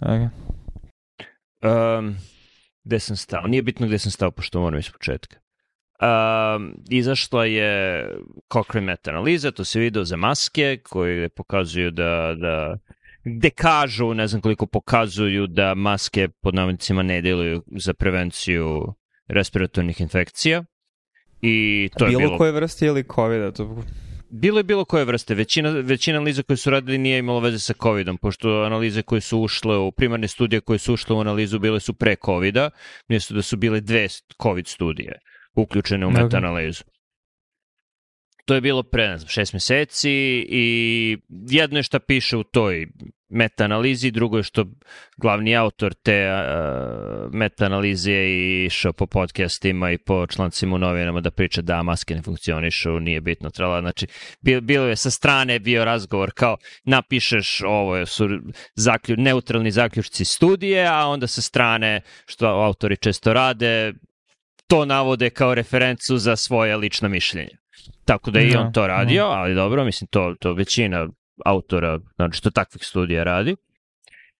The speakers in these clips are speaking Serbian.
Okay. Um, gde sam stao? Nije bitno gde sam stao, pošto moram iz početka. Um, izašla je Cochrane meta-analiza, to se video za maske, koje pokazuju da, da gde kažu, ne znam koliko pokazuju da maske pod navodnicima ne deluju za prevenciju respiratornih infekcija. I to bilo je bilo... koje vrste ili COVID-a? To... Bilo je bilo koje vrste. Većina, većina analiza koje su radili nije imalo veze sa COVID-om, pošto analize koje su ušle u primarne studije koje su ušle u analizu bile su pre COVID-a, mjesto da su bile dve COVID studije uključene u meta-analizu. To je bilo pre, ne znam, šest meseci i jedno je šta piše u toj meta-analizi, drugo je što glavni autor te uh, meta-analize je išao po podcastima i po člancima u novinama da priča da maske ne funkcionišu, nije bitno trala. Znači, bilo je sa strane bio razgovor kao napišeš ovo su zaklju, neutralni zaključci studije, a onda sa strane, što autori često rade, to navode kao referencu za svoje lična mišljenja. Tako da je i on to radio, ali dobro, mislim, to, to većina autora, znači to takvih studija radi.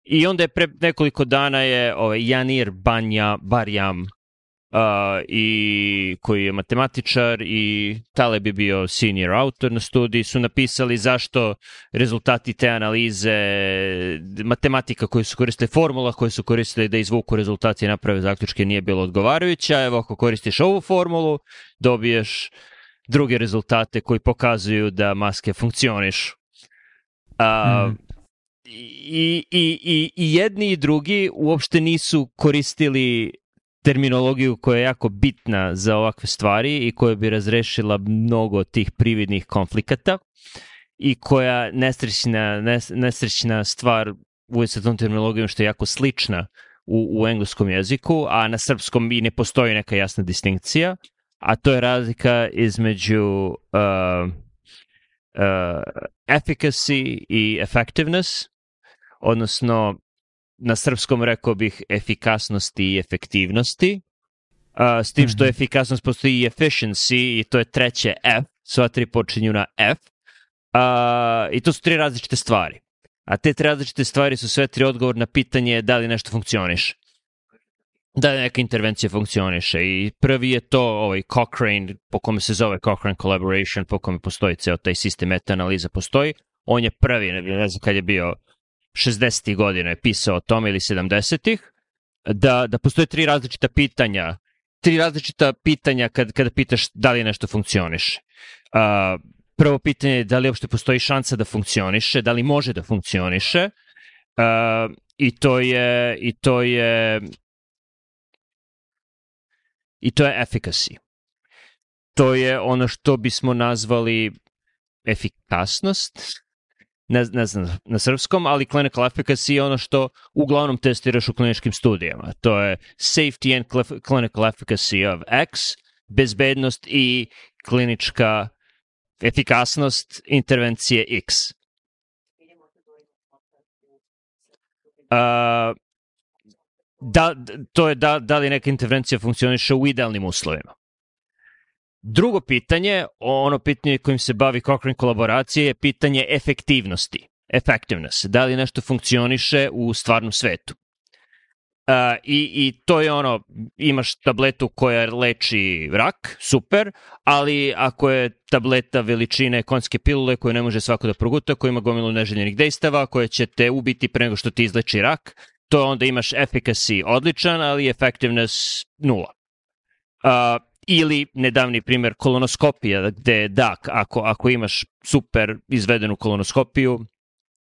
I onda je pre nekoliko dana je ovaj, Janir Banja Barjam uh, i koji je matematičar i Taleb je bio senior autor na studiji, su napisali zašto rezultati te analize, matematika koju su koristili, formula koju su koristili da izvuku rezultati i naprave zaključke nije bilo odgovarajuća. Evo, ako koristiš ovu formulu, dobiješ druge rezultate koji pokazuju da maske funkcionišu. Uh, mm. i, i, i, I jedni i drugi uopšte nisu koristili terminologiju koja je jako bitna za ovakve stvari i koja bi razrešila mnogo tih prividnih konflikata i koja nesrećna, nes, nesrećna stvar u sa tom terminologijom što je jako slična u, u engleskom jeziku, a na srpskom i ne postoji neka jasna distinkcija, a to je razlika između uh, uh, efficacy i effectiveness, odnosno na srpskom rekao bih efikasnosti i efektivnosti, uh, s tim što -hmm. efikasnost postoji i efficiency i to je treće F, sva tri počinju na F, uh, i to su tri različite stvari. A te tri različite stvari su sve tri odgovor na pitanje da li nešto funkcioniše da neka intervencija funkcioniše i prvi je to ovaj Cochrane, po kome se zove Cochrane Collaboration, po kome postoji ceo taj sistem meta-analiza postoji, on je prvi, ne znam kad je bio 60. godina je pisao o tome ili 70-ih, da, da postoje tri različita pitanja, tri različita pitanja kad, kada pitaš da li nešto funkcioniše. Uh, prvo pitanje je da li uopšte postoji šansa da funkcioniše, da li može da funkcioniše, uh, i to je, i to je i to je efficacy. To je ono što bismo nazvali efikasnost, ne, ne znam na srpskom, ali clinical efficacy je ono što uglavnom testiraš u kliničkim studijama. To je safety and clinical efficacy of X, bezbednost i klinička efikasnost intervencije X. Uh, da, to je da, da li neka intervencija funkcioniše u idealnim uslovima. Drugo pitanje, ono pitanje kojim se bavi Cochrane kolaboracije je pitanje efektivnosti, effectiveness, da li nešto funkcioniše u stvarnom svetu. Uh, i, I to je ono, imaš tabletu koja leči rak, super, ali ako je tableta veličine konjske pilule koju ne može svako da proguta, koja ima gomilu neželjenih dejstava, koja će te ubiti pre nego što ti izleči rak, to onda imaš efficacy odličan, ali effectiveness nula. Uh, ili nedavni primjer kolonoskopija, gde da, ako, ako imaš super izvedenu kolonoskopiju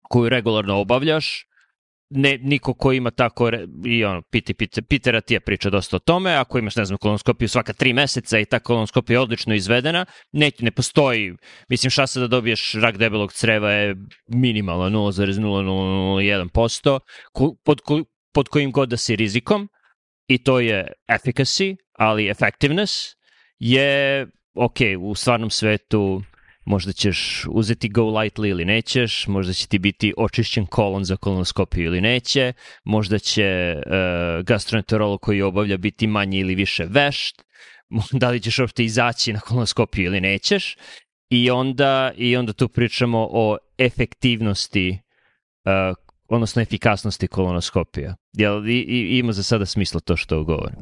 koju regularno obavljaš, ne, niko ko ima tako, i ono, piti, piti, Pitera ti je priča dosta o tome, ako imaš, ne znam, kolonoskopiju svaka tri meseca i ta kolonoskopija je odlično izvedena, ne, ne postoji, mislim, šansa da dobiješ rak debelog creva je minimalna, 0,0001%, pod, pod kojim god da si rizikom, i to je efficacy, ali effectiveness je, ok, u stvarnom svetu možda ćeš uzeti go lightly ili nećeš, možda će ti biti očišćen kolon za kolonoskopiju ili neće, možda će uh, gastroenterolog koji obavlja biti manje ili više vešt, da li ćeš uopšte izaći na kolonoskopiju ili nećeš, i onda, i onda tu pričamo o efektivnosti uh, odnosno efikasnosti kolonoskopija. Jel i, i, ima za sada smisla to što govorim?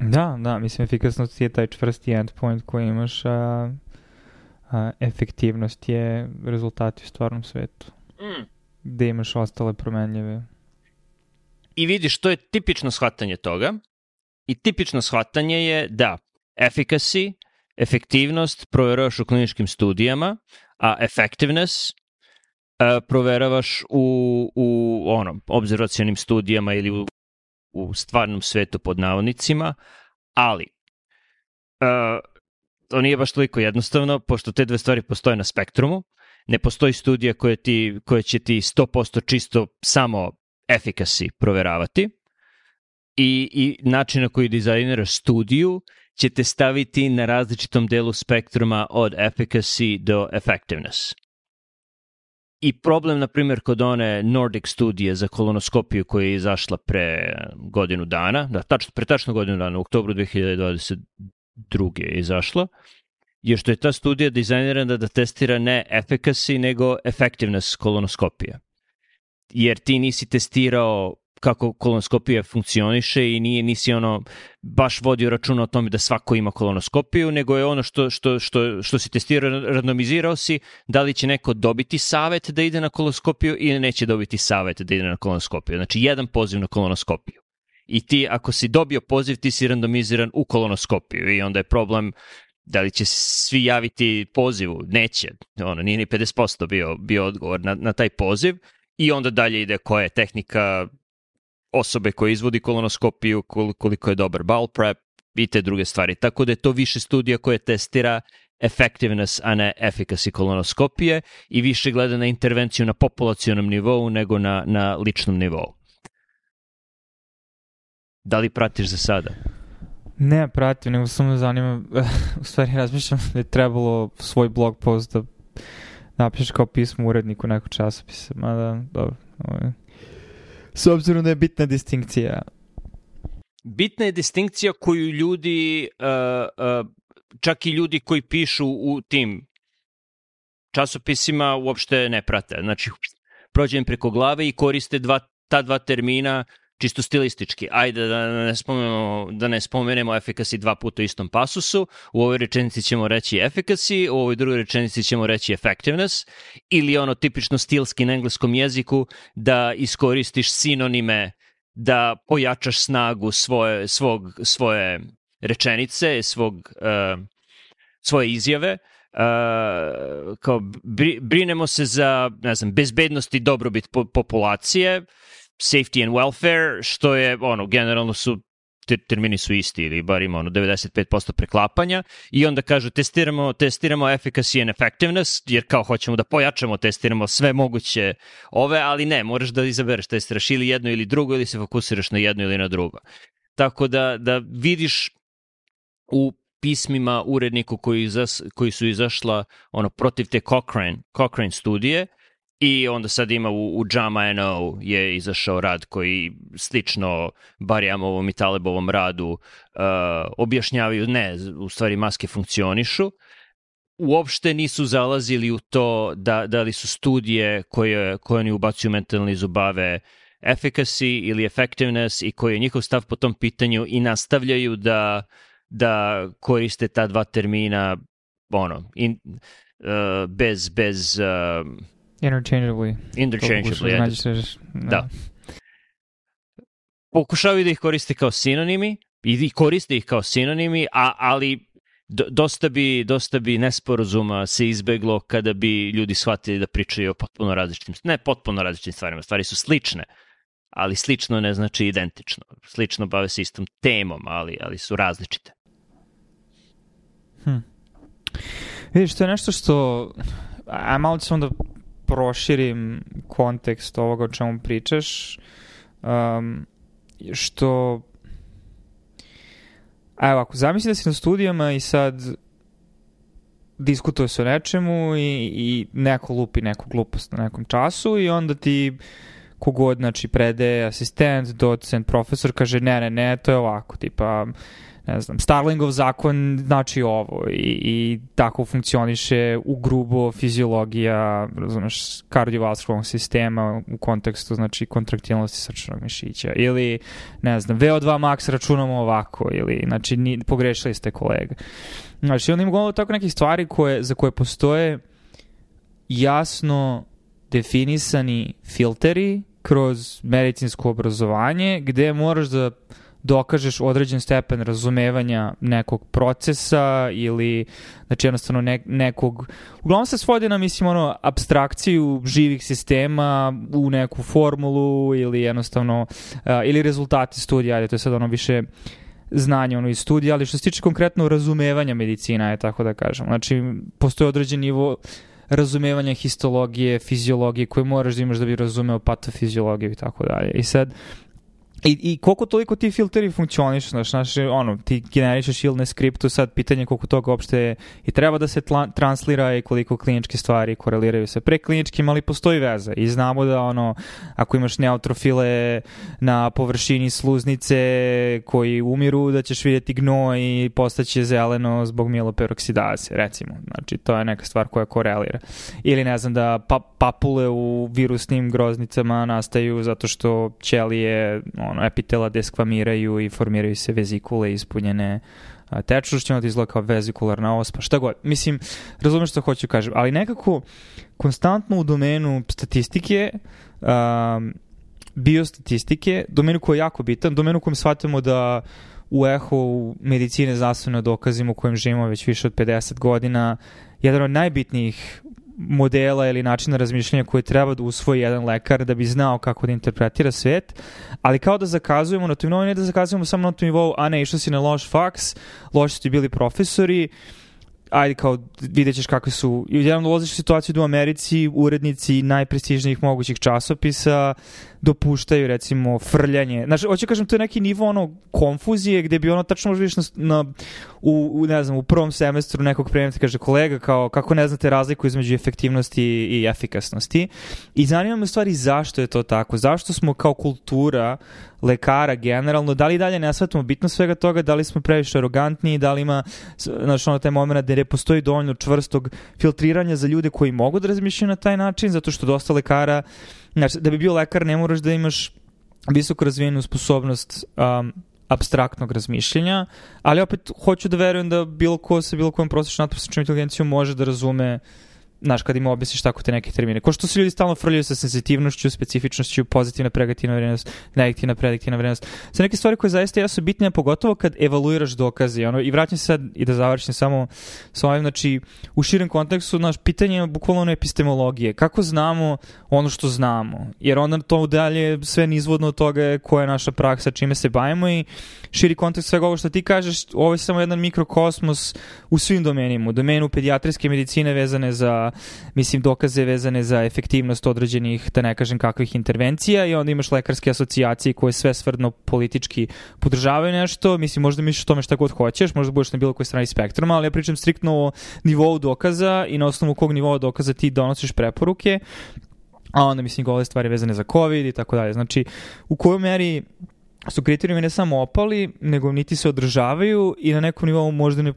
Da, da, mislim efikasnost je taj čvrsti endpoint koji imaš, a, a efektivnost je rezultati u stvarnom svetu. Mm. Gde imaš ostale promenljive. I vidiš, to je tipično shvatanje toga. I tipično shvatanje je da efficacy, efektivnost proveravaš u kliničkim studijama, a effectiveness uh, proveravaš u, u ono, observacijonim studijama ili u, u stvarnom svetu pod navodnicima, ali uh, to nije baš toliko jednostavno, pošto te dve stvari postoje na spektrumu, ne postoji studija koja, ti, koja će ti 100% čisto samo efficacy proveravati i, i način na koji dizajniraš studiju će te staviti na različitom delu spektruma od efficacy do effectiveness. I problem, na primjer, kod one Nordic studije za kolonoskopiju koja je izašla pre godinu dana, da, tačno, pre tačno godinu dana, u oktobru 2022. je izašla, je što je ta studija dizajnirana da testira ne efficacy, nego effectiveness kolonoskopije. Jer ti nisi testirao kako kolonoskopija funkcioniše i nije nisi ono baš vodio računa o tome da svako ima kolonoskopiju, nego je ono što, što, što, što si testirao, randomizirao si da li će neko dobiti savet da ide na kolonoskopiju ili neće dobiti savet da ide na kolonoskopiju. Znači, jedan poziv na kolonoskopiju. I ti, ako si dobio poziv, ti si randomiziran u kolonoskopiju i onda je problem da li će svi javiti pozivu, neće, ono, nije ni 50% bio, bio odgovor na, na taj poziv i onda dalje ide koja je tehnika osobe koje izvodi kolonoskopiju, koliko je dobar bowel prep i te druge stvari. Tako da je to više studija koje testira effectiveness, a ne efficacy kolonoskopije i više gleda na intervenciju na populacionom nivou nego na, na ličnom nivou. Da li pratiš za sada? Ne pratim, nego samo me zanima, u stvari razmišljam da je trebalo svoj blog post da napišeš kao pismo uredniku nekog časopisa, mada, dobro, ovo je S obzirom da je bitna distinkcija. Bitna je distinkcija koju ljudi, uh, uh, čak i ljudi koji pišu u tim časopisima uopšte ne prate. Znači, prođem preko glave i koriste dva, ta dva termina čisto stilistički. Ajde da ne spomenemo, da ne spomenemo efficacy dva puta u istom pasusu. U ovoj rečenici ćemo reći efficacy, u ovoj drugoj rečenici ćemo reći effectiveness ili ono tipično stilski na engleskom jeziku da iskoristiš sinonime da pojačaš snagu svoje, svog, svoje rečenice, svog, uh, svoje izjave, uh, kao brinemo se za, ne znam, bezbednost i dobrobit po populacije, safety and welfare, što je, ono, generalno su te termini su isti ili bar ima ono 95% preklapanja i onda kažu testiramo, testiramo efficacy and effectiveness jer kao hoćemo da pojačamo, testiramo sve moguće ove, ali ne, moraš da izabereš, testiraš ili jedno ili drugo ili se fokusiraš na jedno ili na drugo. Tako da, da vidiš u pismima uredniku koji, izas, koji su izašla ono protiv te Cochrane, Cochrane studije, I onda sad ima u, u JAMA NO je izašao rad koji slično Barijamovom i Talebovom radu uh, objašnjavaju, ne, u stvari maske funkcionišu. Uopšte nisu zalazili u to da, da li su studije koje, koje oni ubacuju mentalni zubave efficacy ili effectiveness i koji je njihov stav po tom pitanju i nastavljaju da, da koriste ta dva termina ono, in, uh, bez, bez uh, Interchangeably. Interchangeably, znači da. da. Pokušavaju da ih koriste kao sinonimi i koriste ih kao sinonimi, a, ali dosta bi, dosta bi nesporazuma se izbeglo kada bi ljudi shvatili da pričaju o potpuno različitim, ne potpuno različitim stvarima, stvari su slične, ali slično ne znači identično. Slično bave se istom temom, ali, ali su različite. Hm. Vidiš, to je nešto što, a malo ću onda proširim kontekst ovoga o čemu pričaš, um, što a evo, ako zamisli da si na studijama i sad diskutuje se o nečemu i, i neko lupi neku glupost na nekom času i onda ti kogod, znači, prede asistent, docent, profesor, kaže ne, ne, ne, to je ovako, tipa, ne znam, Starlingov zakon znači ovo i, i tako funkcioniše u grubo fiziologija, razumeš, kardiovaskularnog sistema u kontekstu, znači, kontraktilnosti srčanog mišića ili, ne znam, VO2 max računamo ovako ili, znači, ni, pogrešili ste kolega. Znači, onda ima tako nekih stvari koje, za koje postoje jasno definisani filteri kroz medicinsko obrazovanje gde moraš da dokažeš određen stepen razumevanja nekog procesa ili znači jednostavno ne, nekog uglavnom se svodi na mislim ono abstrakciju živih sistema u neku formulu ili jednostavno uh, ili rezultati studija, ajde to je sad ono više znanje ono iz studija, ali što se tiče konkretno razumevanja medicina je tako da kažem. Znači postoji određen nivo razumevanja histologije, fiziologije koje moraš da imaš da bi razumeo patofiziologiju i tako dalje. I sad I, I koliko toliko ti filteri funkcioniš, znaš, znaš, ono, ti generišeš ili ne skriptu, sad pitanje koliko toga uopšte i treba da se tla, translira i koliko kliničke stvari koreliraju sa prekliničkim, ali postoji veza i znamo da ono, ako imaš neutrofile na površini sluznice koji umiru, da ćeš vidjeti gnoj i postaće zeleno zbog mieloperoksidaze, recimo. Znači, to je neka stvar koja korelira. Ili ne znam da pa, papule u virusnim groznicama nastaju zato što ćelije ono, epitela deskvamiraju i formiraju se vezikule ispunjene tečnošću, onda izgleda kao vezikularna ospa, šta god. Mislim, razumem što hoću kažem, ali nekako konstantno u domenu statistike, um, biostatistike, domenu koji je jako bitan, domenu u kojem shvatimo da u eho medicine zdravstveno dokazimo u kojem živimo već više od 50 godina, jedan od najbitnijih modela ili načina razmišljanja koje treba da usvoji jedan lekar da bi znao kako da interpretira svet, ali kao da zakazujemo na tom nivou, ne da zakazujemo samo na tom nivou, a ne, išao si na loš faks, loši su ti bili profesori, ajde kao vidjet ćeš kakve su, i jedan dolaziš u situaciju da u Americi urednici najprestižnijih mogućih časopisa dopuštaju recimo frljanje. Znači, hoću kažem, to je neki nivo ono konfuzije gde bi ono tačno možda na, na u, u, ne znam, u prvom semestru nekog premijeta kaže kolega kao kako ne znate razliku između efektivnosti i efikasnosti. I zanima me stvari zašto je to tako. Zašto smo kao kultura lekara generalno, da li dalje ne svetimo bitno svega toga, da li smo previše arogantni, da li ima znači, ono taj moment da ne postoji dovoljno čvrstog filtriranja za ljude koji mogu da razmišljaju na taj način, zato što dosta lekara Znači, da bi bio lekar ne moraš da imaš visoko razvijenu sposobnost um, abstraktnog razmišljenja, ali opet hoću da verujem da bilo ko sa bilo kojom prosječnom natprosječnom inteligencijom može da razume uh, znaš, kad im objasniš tako te neke termine. Ko što se ljudi stalno frljaju sa sensitivnošću, specifičnošću, pozitivna, pregativna vrednost, negativna, prediktivna vrednost. Sve neke stvari koje zaista jesu bitne, pogotovo kad evaluiraš dokaze. Ono, I vraćam se sad i da završim samo s ovim, znači, u širem kontekstu, naš pitanje je bukvalno ono epistemologije. Kako znamo ono što znamo? Jer onda to dalje sve nizvodno od toga koja je naša praksa, čime se bavimo i širi kontekst svega ovo što ti kažeš, ovo je samo jedan mikrokosmos u svim domenima. U domenu pedijatrijske medicine vezane za, mislim, dokaze vezane za efektivnost određenih, da ne kažem kakvih intervencija i onda imaš lekarske asocijacije koje sve svrdno politički podržavaju nešto. Mislim, možda misliš o tome šta god hoćeš, možda budeš na bilo kojoj strani spektruma, ali ja pričam striktno o nivou dokaza i na osnovu kog nivoa dokaza ti donosiš preporuke a onda mislim gole stvari vezane za COVID i tako dalje. Znači, u kojoj meri su kriterijumi ne samo opali, nego niti se održavaju i na nekom nivou možda ne,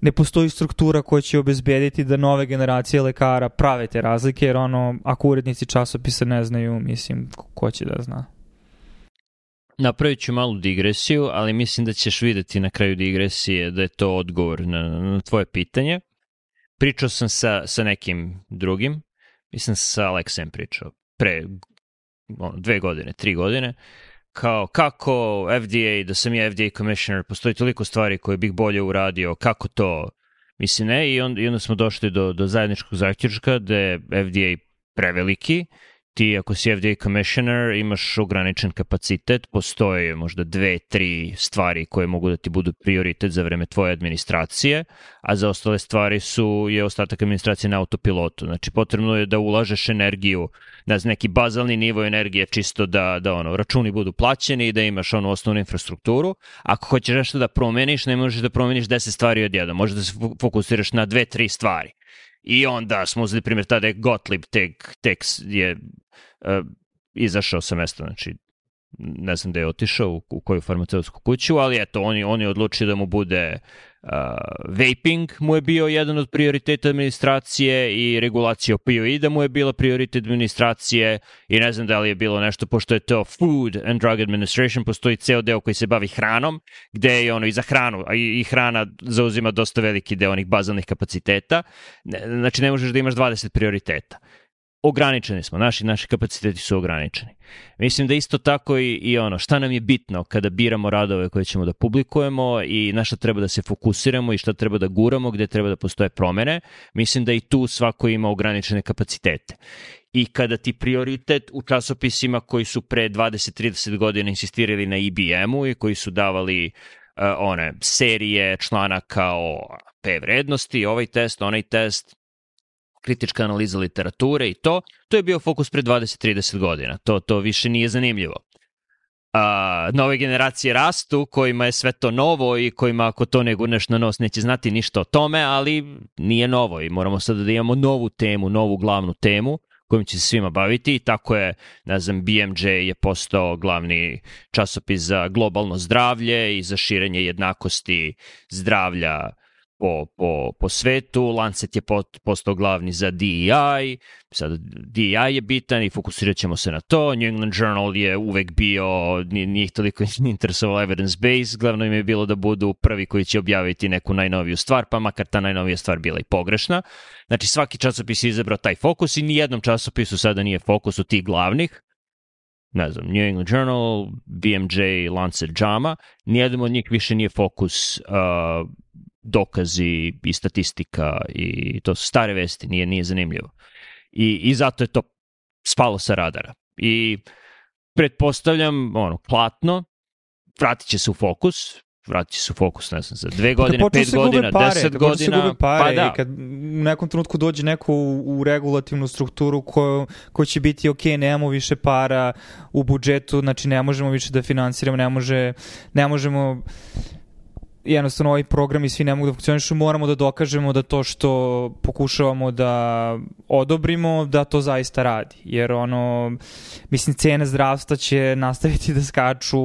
ne postoji struktura koja će obezbediti da nove generacije lekara prave te razlike, jer ono, ako urednici časopisa ne znaju, mislim, ko će da zna. Napravit ću malu digresiju, ali mislim da ćeš videti na kraju digresije da je to odgovor na, na tvoje pitanje. Pričao sam sa, sa nekim drugim, mislim sa Aleksem pričao, pre ono, dve godine, tri godine, uh, kao kako FDA, da sam ja FDA commissioner, postoji toliko stvari koje bih bolje uradio, kako to, mislim ne, i onda, i onda smo došli do, do zajedničkog zaključka da je FDA preveliki, ti ako si FDA commissioner imaš ograničen kapacitet, postoje možda dve, tri stvari koje mogu da ti budu prioritet za vreme tvoje administracije, a za ostale stvari su je ostatak administracije na autopilotu. Znači potrebno je da ulažeš energiju na neki bazalni nivo energije čisto da, da ono, računi budu plaćeni i da imaš onu osnovnu infrastrukturu. Ako hoćeš nešto da promeniš, ne možeš da promeniš 10 stvari odjednom, možeš da se fokusiraš na dve, tri stvari. I onda smo uzeli primjer tada je Gottlieb tek, tek je uh, izašao sa mesta, znači ne znam da je otišao u, u koju farmaceutsku kuću, ali eto, on je, on je odlučio da mu bude Uh, vaping mu je bio jedan od prioriteta administracije i regulacija opioida mu je bila prioritet administracije i ne znam da li je bilo nešto, pošto je to Food and Drug Administration, postoji ceo deo koji se bavi hranom, gde je ono i za hranu, a i, i hrana zauzima dosta veliki deo onih bazalnih kapaciteta, znači ne možeš da imaš 20 prioriteta ograničeni smo, naši, naši kapaciteti su ograničeni. Mislim da isto tako i, i ono, šta nam je bitno kada biramo radove koje ćemo da publikujemo i na šta treba da se fokusiramo i šta treba da guramo, gde treba da postoje promene, mislim da i tu svako ima ograničene kapacitete. I kada ti prioritet u časopisima koji su pre 20-30 godina insistirali na IBM-u i koji su davali uh, one serije članaka o P vrednosti, ovaj test, onaj test, kritička analiza literature i to, to je bio fokus pre 20-30 godina. To, to više nije zanimljivo. A, nove generacije rastu, kojima je sve to novo i kojima ako to ne gurneš na nos neće znati ništa o tome, ali nije novo i moramo sada da imamo novu temu, novu glavnu temu kojim će se svima baviti i tako je, ne znam, BMJ je postao glavni časopis za globalno zdravlje i za širenje jednakosti zdravlja po, po, po svetu, Lancet je postao glavni za DEI, sad DEI je bitan i fokusirat ćemo se na to, New England Journal je uvek bio, nije ih toliko interesovalo evidence base, glavno im je bilo da budu prvi koji će objaviti neku najnoviju stvar, pa makar ta najnovija stvar bila i pogrešna. Znači svaki časopis je izabrao taj fokus i nijednom časopisu sada nije fokus u tih glavnih, ne znam, New England Journal, BMJ, Lancet, JAMA, nijednom od njih više nije fokus uh, dokazi i statistika i to su stare vesti, nije, nije zanimljivo. I, I zato je to spalo sa radara. I pretpostavljam, ono, platno, vratit će se u fokus, vratit će se u fokus, ne znam, za dve godine, pet godina, pare, deset godina, se pare, pa da. I kad u nekom trenutku dođe neko u, u regulativnu strukturu ko, ko će biti ok, nemamo više para u budžetu, znači ne možemo više da finansiramo, ne, može, ne možemo jednostavno ovaj programi svi ne mogu da funkcionišu, moramo da dokažemo da to što pokušavamo da odobrimo, da to zaista radi. Jer ono, mislim, cene zdravstva će nastaviti da skaču,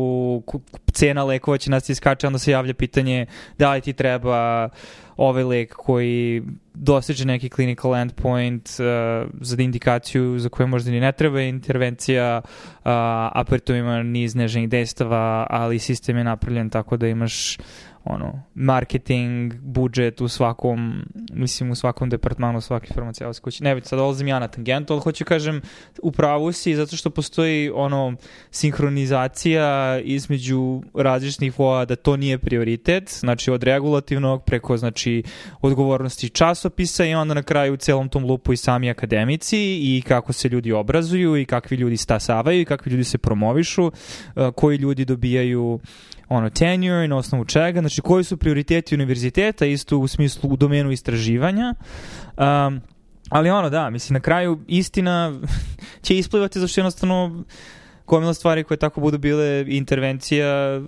cena lekova će nastaviti da skače, onda se javlja pitanje da li ti treba ovaj lek koji dostiže neki clinical endpoint uh, za indikaciju za koju možda ni ne treba intervencija, uh, a pritom ima niz nežnih dejstava, ali sistem je napravljen tako da imaš ono, marketing, budžet u svakom, mislim u svakom departmanu, svaki farmaceutski kući. Ne, sad dolazim ja na tangentu, ali hoću kažem, u pravu si, zato što postoji ono, sinhronizacija između različitih voa da to nije prioritet, znači od regulativnog preko, znači, odgovornosti časopisa i onda na kraju u celom tom lupu i sami akademici i kako se ljudi obrazuju i kakvi ljudi stasavaju i kakvi ljudi se promovišu, koji ljudi dobijaju ono, tenure, na osnovu čega, znači koji su prioriteti univerziteta, isto u smislu u domenu istraživanja. Um, ali ono, da, mislim, na kraju istina će isplivati zašto jednostavno gomila stvari koje tako budu bile intervencija,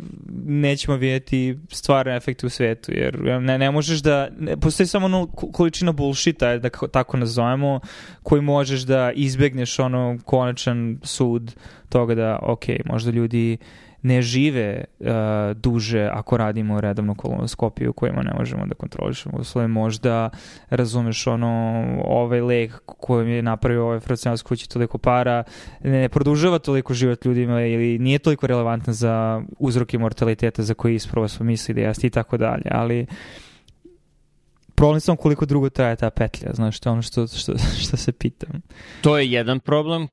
nećemo vidjeti stvarne efekte u svetu, jer ne, ne možeš da, ne, postoji samo ono količina bullshita, da tako nazovemo, koji možeš da izbegneš ono konačan sud toga da, ok, možda ljudi ne žive uh, duže ako radimo redovnu kolonoskopiju kojima ne možemo da kontrolišemo uslove. Možda razumeš ono, ovaj lek koji je napravio ovaj farmaceutski kući toliko para ne produžava toliko život ljudima ili nije toliko relevantan za uzroke mortaliteta za koji ispravo smo misli da jeste i tako dalje, ali problem sam koliko dugo traje ta petlja, znaš, to je ono što, što, što se pitam. To je jedan problem,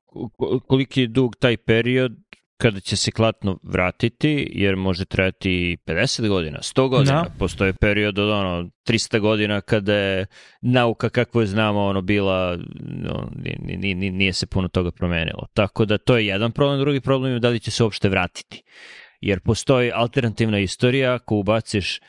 koliki je dug taj period, kada će se klatno vratiti, jer može trajati 50 godina, 100 godina. Da. Postoje period od ono, 300 godina kada je nauka kako je znamo ono bila, no, nije, nije se puno toga promenilo. Tako da to je jedan problem, drugi problem je da li će se uopšte vratiti. Jer postoji alternativna istorija, ako ubaciš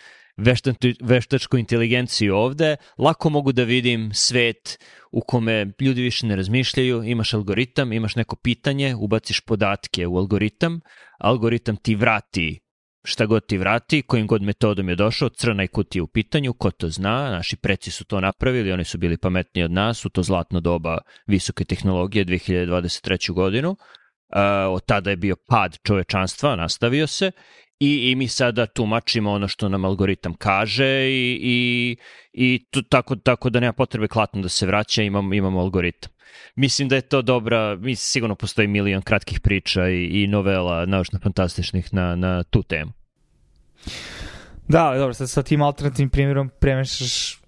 veštačku inteligenciju ovde, lako mogu da vidim svet u kome ljudi više ne razmišljaju, imaš algoritam, imaš neko pitanje, ubaciš podatke u algoritam, algoritam ti vrati šta god ti vrati, kojim god metodom je došao, crna i kutija u pitanju, ko to zna, naši preci su to napravili, oni su bili pametniji od nas u to zlatno doba visoke tehnologije 2023. godinu, od tada je bio pad čovečanstva, nastavio se, i, i mi sada tumačimo ono što nam algoritam kaže i, i, i tu, tako, tako da nema potrebe klatno da se vraća, imamo, imamo algoritam. Mislim da je to dobra, mi sigurno postoji milion kratkih priča i, i novela naučno-fantastičnih na, na tu temu. Da, dobro, sad sa tim alternativnim primjerom premešaš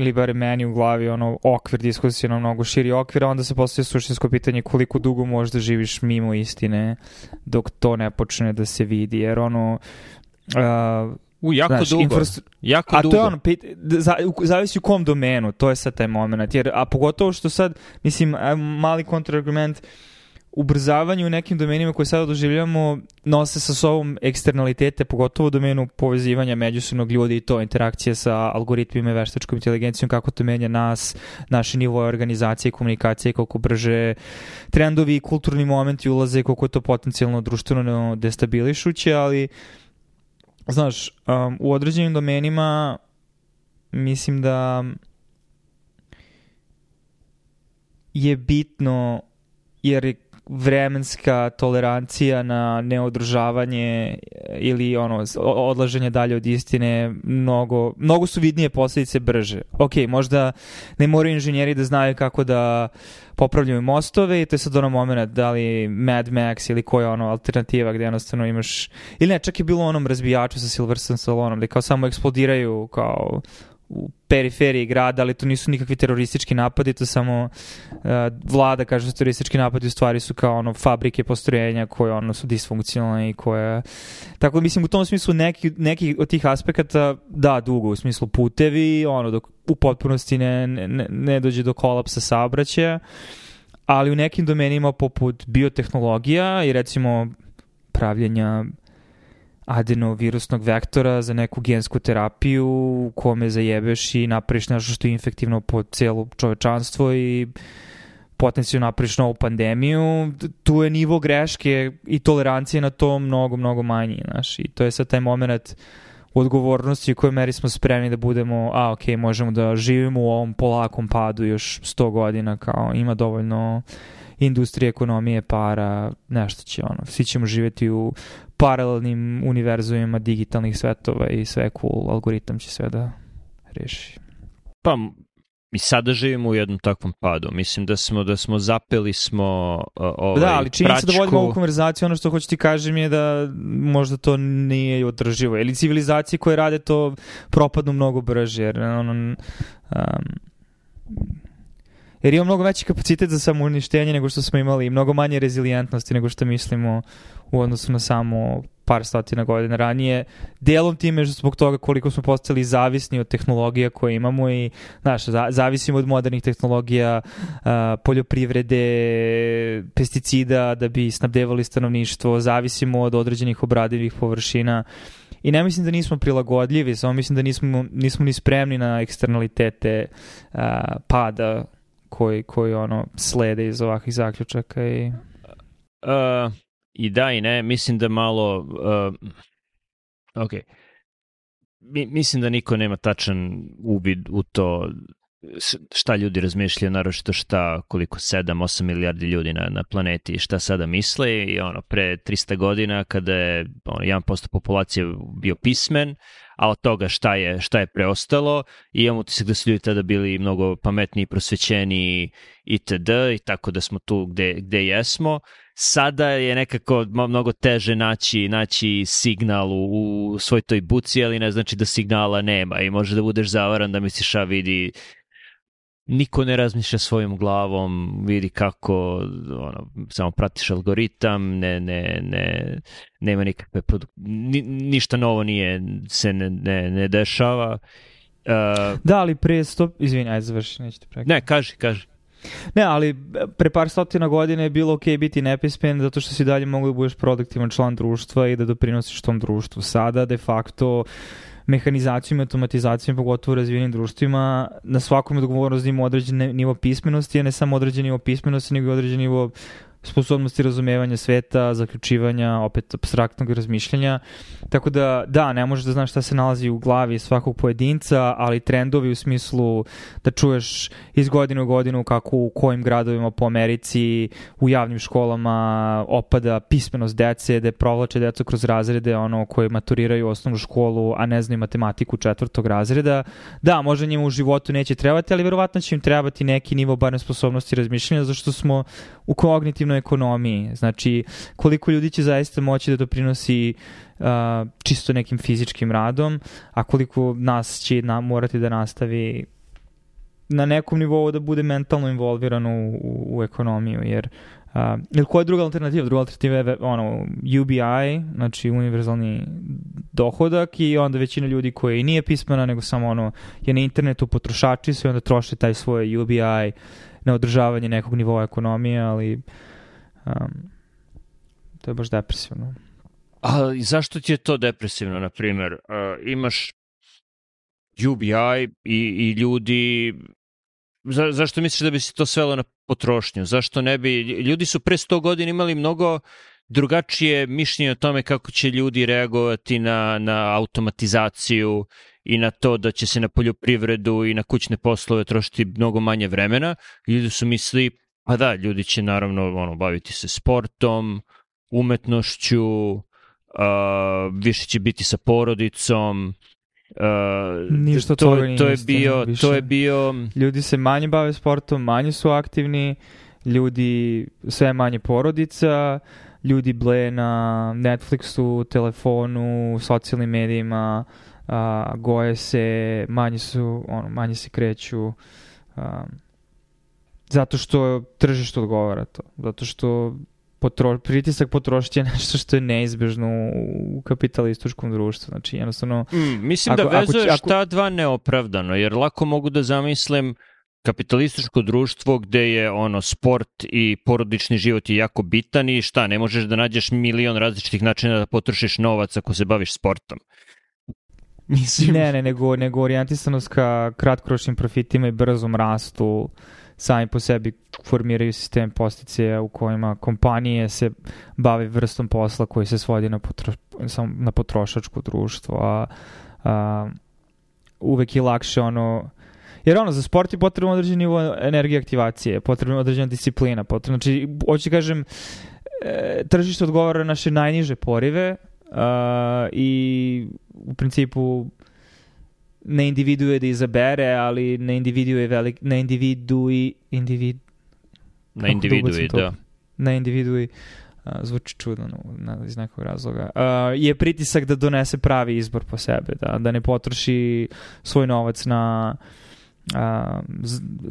ili bare meni u glavi ono okvir diskusije na mnogo širi okvir, a onda se postoje suštinsko pitanje koliko dugo možeš da živiš mimo istine dok to ne počne da se vidi, jer ono uh, U, jako znaš, dugo. Infrastru... Jako a dugo. to je ono, pit, za, zavisi u kom domenu, to je sad taj moment. Jer, a pogotovo što sad, mislim, mali kontrargument, uh, ubrzavanje u nekim domenima koje sada doživljamo nose sa sobom eksternalitete, pogotovo u domenu povezivanja međusobnog ljudi i to interakcija sa algoritmima i veštačkom inteligencijom, kako to menja nas, naše nivoje organizacije i komunikacije, koliko brže trendovi i kulturni momenti ulaze, koliko je to potencijalno društveno destabilišuće, ali znaš, um, u određenim domenima mislim da je bitno jer vremenska tolerancija na neodržavanje ili ono odlaženje dalje od istine mnogo, mnogo su vidnije posledice brže. Ok, možda ne moraju inženjeri da znaju kako da popravljaju mostove i to je sad ono moment da li Mad Max ili koja ono alternativa gde jednostavno imaš ili ne, čak je bilo onom razbijaču sa Silverstone Salonom gde kao samo eksplodiraju kao u periferiji grada, ali to nisu nikakvi teroristički napadi, to samo uh, vlada kaže da teroristički napadi u stvari su kao ono fabrike postrojenja koje ono su disfunkcionalne i koje tako da mislim u tom smislu neki, neki od tih aspekata da dugo u smislu putevi ono dok u potpunosti ne, ne, ne dođe do kolapsa saobraćaja ali u nekim domenima poput biotehnologija i recimo pravljenja adenovirusnog vektora za neku gensku terapiju u kome zajebeš i napraviš nešto što je infektivno po celo čovečanstvo i potencijalno napraviš novu pandemiju, tu je nivo greške i tolerancije na to mnogo, mnogo manji, znaš, i to je sad taj moment odgovornosti u kojoj meri smo spremni da budemo, a ok, možemo da živimo u ovom polakom padu još 100 godina, kao ima dovoljno industrije, ekonomije, para, nešto će ono, svi ćemo živeti u paralelnim univerzumima digitalnih svetova i sve cool, algoritam će sve da reši. Pa, mi sada živimo u jednom takvom padu. Mislim da smo da smo zapeli smo uh, ovaj Da, ali čini se da vodimo ovu konverzaciju, ono što hoću ti kažem je da možda to nije održivo. Ili civilizacije koje rade to propadnu mnogo brže, jer ono, um, jer ima mnogo veći kapacitet za samouništenje nego što smo imali i mnogo manje rezilijentnosti nego što mislimo u odnosu na samo par stotina godina ranije. Delom time zbog toga koliko smo postali zavisni od tehnologija koje imamo i znaš, zavisimo od modernih tehnologija, poljoprivrede, pesticida da bi snabdevali stanovništvo, zavisimo od određenih obradivih površina i ne mislim da nismo prilagodljivi, samo mislim da nismo, nismo ni spremni na eksternalitete pada koji, koji ono slede iz ovakvih zaključaka i... Uh, I da i ne, mislim da malo... Uh, ok. Mi, mislim da niko nema tačan uvid u to šta ljudi razmišljaju, naročito šta, koliko 7-8 milijardi ljudi na, na planeti, šta sada misle i ono, pre 300 godina kada je ono, 1% populacije bio pismen, a od toga šta je, šta je preostalo i imamo utisak da su ljudi tada bili mnogo pametniji, prosvećeni itd. i tako da smo tu gde, gde jesmo. Sada je nekako mnogo teže naći, naći signal u, u svoj toj buci, ali ne znači da signala nema i može da budeš zavaran da misliš a vidi niko ne razmišlja svojom glavom, vidi kako ono, samo pratiš algoritam, ne, ne, ne, nema nikakve ni, ništa novo nije se ne, ne, ne dešava. Uh, da, ali pre sto... Izvini, ajde završi, nećete prekati. Ne, kaži, kaži. Ne, ali pre par stotina godina je bilo ok biti nepismen zato što si dalje mogu da budeš produktivan član društva i da doprinosiš tom društvu. Sada, de facto, uh, mehanizacijom i automatizacijom, pogotovo u razvijenim društvima, na svakom odgovornost da ima određen nivo pismenosti, a ne samo određen nivo pismenosti, nego i određen nivo sposobnosti razumevanja sveta, zaključivanja, opet abstraktnog razmišljanja. Tako da, da, ne možeš da znaš šta se nalazi u glavi svakog pojedinca, ali trendovi u smislu da čuješ iz godine u godinu kako u kojim gradovima po Americi u javnim školama opada pismenost dece, da provlače decu kroz razrede ono koje maturiraju osnovnu školu, a ne znaju matematiku četvrtog razreda. Da, možda njima u životu neće trebati, ali verovatno će im trebati neki nivo barem sposobnosti razmišljanja, zašto smo u kognitivnoj ekonomiji. Znači, koliko ljudi će zaista moći da doprinosi uh, čisto nekim fizičkim radom, a koliko nas će na, morati da nastavi na nekom nivou da bude mentalno involvirano u, u, u ekonomiju, jer Uh, ili koja je druga alternativa? Druga alternativa je ono, UBI, znači univerzalni dohodak i onda većina ljudi koji nije pismena, nego samo ono, je na internetu potrošači su i onda troše taj svoj UBI na održavanje nekog nivoa ekonomije, ali um, to je baš depresivno. A zašto ti je to depresivno, na primjer? Uh, imaš UBI i, i ljudi Za, zašto misliš da bi se to svelo na potrošnju? Zašto ne bi... Ljudi su pre 100 godina imali mnogo drugačije mišljenje o tome kako će ljudi reagovati na, na automatizaciju i na to da će se na poljoprivredu i na kućne poslove trošiti mnogo manje vremena. Ljudi su misli, pa da, ljudi će naravno ono, baviti se sportom, umetnošću, uh, više će biti sa porodicom, Uh, Ništa to, toga to je bio, više. to je bio... Ljudi se manje bave sportom, manje su aktivni, ljudi sve manje porodica, ljudi ble na Netflixu, telefonu, socijalnim medijima, uh, goje se, manje su, ono, manje se kreću. Uh, zato što tržište odgovara to. Zato što potro, pritisak potrošnje je nešto što je neizbežno u kapitalističkom društvu. Znači, jednostavno... Mm, mislim ako, da vezuješ ako, ako... ta dva neopravdano, jer lako mogu da zamislim kapitalističko društvo gde je ono sport i porodični život je jako bitan i šta, ne možeš da nađeš milion različitih načina da potrošiš novac ako se baviš sportom. Mislim... Ne, ne, nego, nego orijentisanost ka kratkoročnim profitima i brzom rastu sami po sebi formiraju sistem postice u kojima kompanije se bave vrstom posla koji se svodi na, potro, na potrošačko društvo, a, a uvek je lakše ono Jer ono, za sport je potrebno određen nivo energije aktivacije, potrebno određena disciplina, potrebno, znači, hoću kažem, e, tržište odgovara naše najniže porive uh, i u principu na individu je da izabere, ali na individu je velik, na individu i individ, na individu je, da. Na individu i zvuči čudno na, iz nekog razloga, uh, je pritisak da donese pravi izbor po sebe, da, da ne potroši svoj novac na a,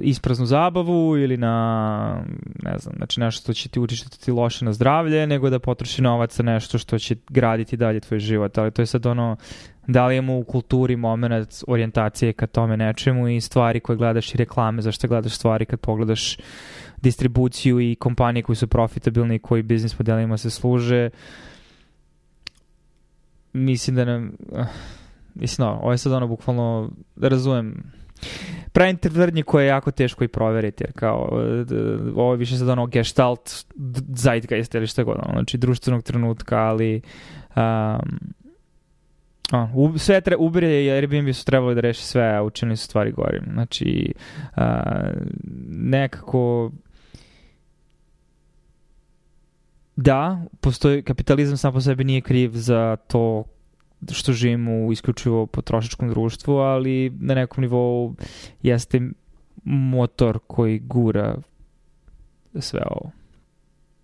ispraznu zabavu ili na ne znam, znači nešto što će ti utištiti loše na zdravlje, nego da potroši novac na nešto što će graditi dalje tvoj život, ali to je sad ono da li imamo u kulturi moment orijentacije ka tome nečemu i stvari koje gledaš i reklame, zašto gledaš stvari kad pogledaš distribuciju i kompanije koji su profitabilni i koji biznis modelima se služe. Mislim da nam... Uh, mislim, no, ovo je sad ono bukvalno, da razumem, pravim tvrdnje koje je jako teško i proveriti, jer kao, ovo je više sad ono gestalt zeitgeist ili šta god, ono, znači društvenog trenutka, ali um, Uh, sve tre, Uber i Airbnb su trebali da reši sve, a učinili su stvari gorim. Znači, uh, nekako da, postoji, kapitalizam sam po sebi nije kriv za to što živimo u isključivo potrošačkom društvu, ali na nekom nivou jeste motor koji gura sve ovo.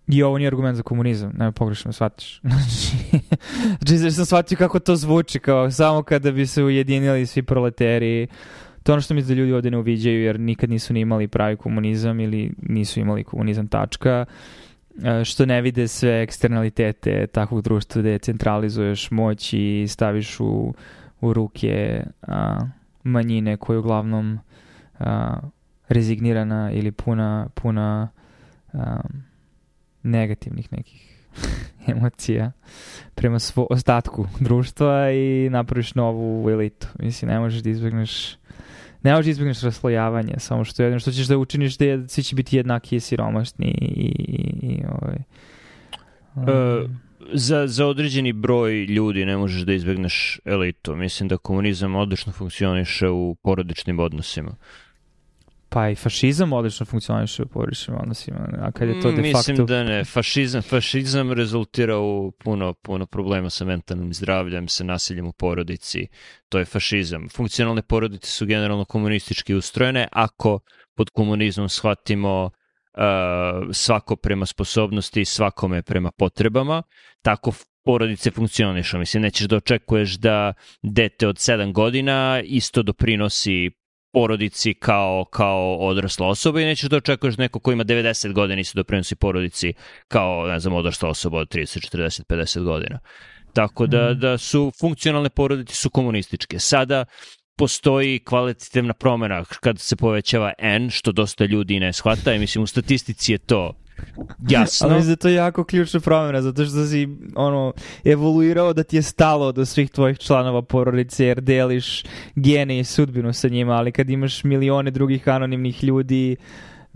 I ovo nije argument za komunizam, nema pogrešno shvatiš. znači, znači sam shvatio kako to zvuči, kao samo kada bi se ujedinili svi proleteri, to je ono što mi da ljudi ovde ne uviđaju, jer nikad nisu ni imali pravi komunizam ili nisu imali komunizam tačka, e, što ne vide sve eksternalitete takvog društva gde centralizuješ moć i staviš u, u ruke a, manjine koje uglavnom a, rezignirana ili puna, puna a, negativnih nekih emocija prema svo, ostatku društva i napraviš novu elitu. Mislim, ne možeš da izbegneš ne možeš da izbjegneš raslojavanje, samo što jedino što ćeš da učiniš da je, svi će biti jednaki i siromašni i, i, i ovaj, Uh, za, za određeni broj ljudi ne možeš da izbegneš elitu. Mislim da komunizam odlično funkcioniše u porodičnim odnosima. Pa i fašizam odlično funkcioniše u porodičnim odnosima, a kad je to de facto... Mislim da ne, fašizam, fašizam rezultira u puno, puno problema sa mentalnim zdravljem, sa nasiljem u porodici, to je fašizam. Funkcionalne porodice su generalno komunistički ustrojene, ako pod komunizmom shvatimo uh, svako prema sposobnosti, svakome prema potrebama, tako porodice funkcionišu. Mislim, nećeš da očekuješ da dete od 7 godina isto doprinosi porodici kao, kao odrasla osoba i nećeš da očekuješ neko ko ima 90 godina i se doprinosi porodici kao, ne znam, odrasla osoba od 30, 40, 50 godina. Tako da, mm. da su funkcionalne porodice su komunističke. Sada postoji kvalitativna promena kad se povećava N, što dosta ljudi ne shvata i mislim u statistici je to Jasno. Ali mislim da to je jako ključna promjena, zato što si ono, evoluirao da ti je stalo do svih tvojih članova porodice, jer deliš gene i sudbinu sa njima, ali kad imaš milione drugih anonimnih ljudi,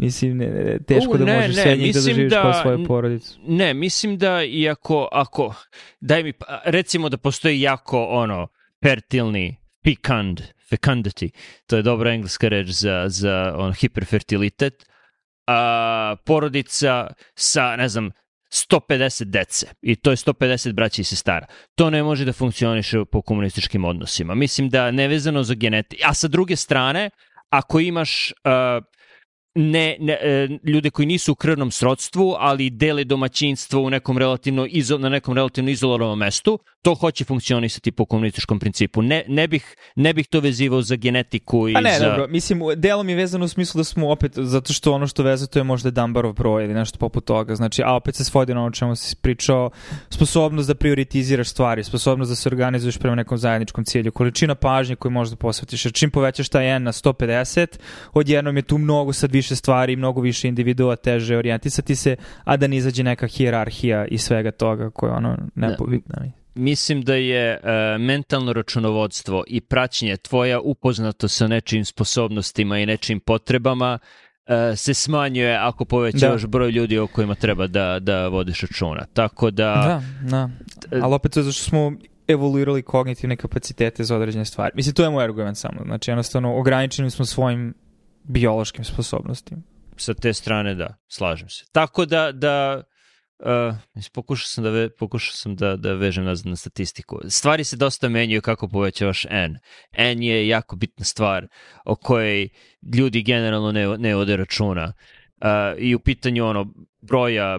Mislim, ne, teško U, da možeš ne, sve njih da doživiš da, kao svoju porodicu. Ne, mislim da iako, ako, daj mi, recimo da postoji jako, ono, fertilni, fecund, fecundity, to je dobra engleska reč za, za on, hiperfertilitet, a, porodica sa, ne znam, 150 dece i to je 150 braća i sestara. To ne može da funkcioniše po komunističkim odnosima. Mislim da nevezano za genetiku. A sa druge strane, ako imaš uh, ne, ne, e, ljude koji nisu u krvnom srodstvu, ali dele domaćinstvo u nekom relativno izo, na nekom relativno izolovanom mestu, to hoće funkcionisati po komunističkom principu. Ne, ne, bih, ne bih to vezivao za genetiku i A ne, za... dobro, mislim, delom je vezano u smislu da smo opet, zato što ono što veze to je možda Dumbarov broj ili nešto poput toga, znači, a opet se svodi na ono čemu si pričao, sposobnost da prioritiziraš stvari, sposobnost da se organizuješ prema nekom zajedničkom cilju, količina pažnje koju možeš da posvetiš, jer čim povećaš taj N na 150, odjednom je tu mnogo sad više stvari, mnogo više individua, teže orijentisati se, a da ne izađe neka hijerarhija i svega toga koje je ono nepobitno. Da. Mislim da je uh, mentalno računovodstvo i praćenje tvoja upoznato sa nečim sposobnostima i nečim potrebama uh, se smanjuje ako povećavaš da. broj ljudi o kojima treba da, da vodiš računa. Tako da... Da, da. Ali opet to zašto smo evoluirali kognitivne kapacitete za određene stvari. Mislim, to je moj argument samo. Znači, jednostavno, ograničeni smo svojim biološkim sposobnostima. Sa te strane da, slažem se. Tako da, da Uh, pokušao sam da, ve, pokušao sam da, da vežem nazad na statistiku. Stvari se dosta menjaju kako povećavaš N. N je jako bitna stvar o kojoj ljudi generalno ne, ne ode računa. Uh, I u pitanju ono broja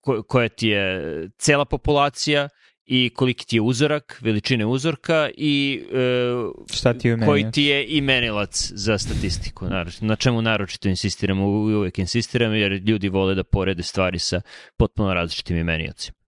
ko, koja ti je cela populacija i koliki ti je uzorak, veličine uzorka i e, Šta ti koji ti je imenilac za statistiku. Na čemu naročito insistiramo, uvek insistiramo, jer ljudi vole da porede stvari sa potpuno različitim imeniocima.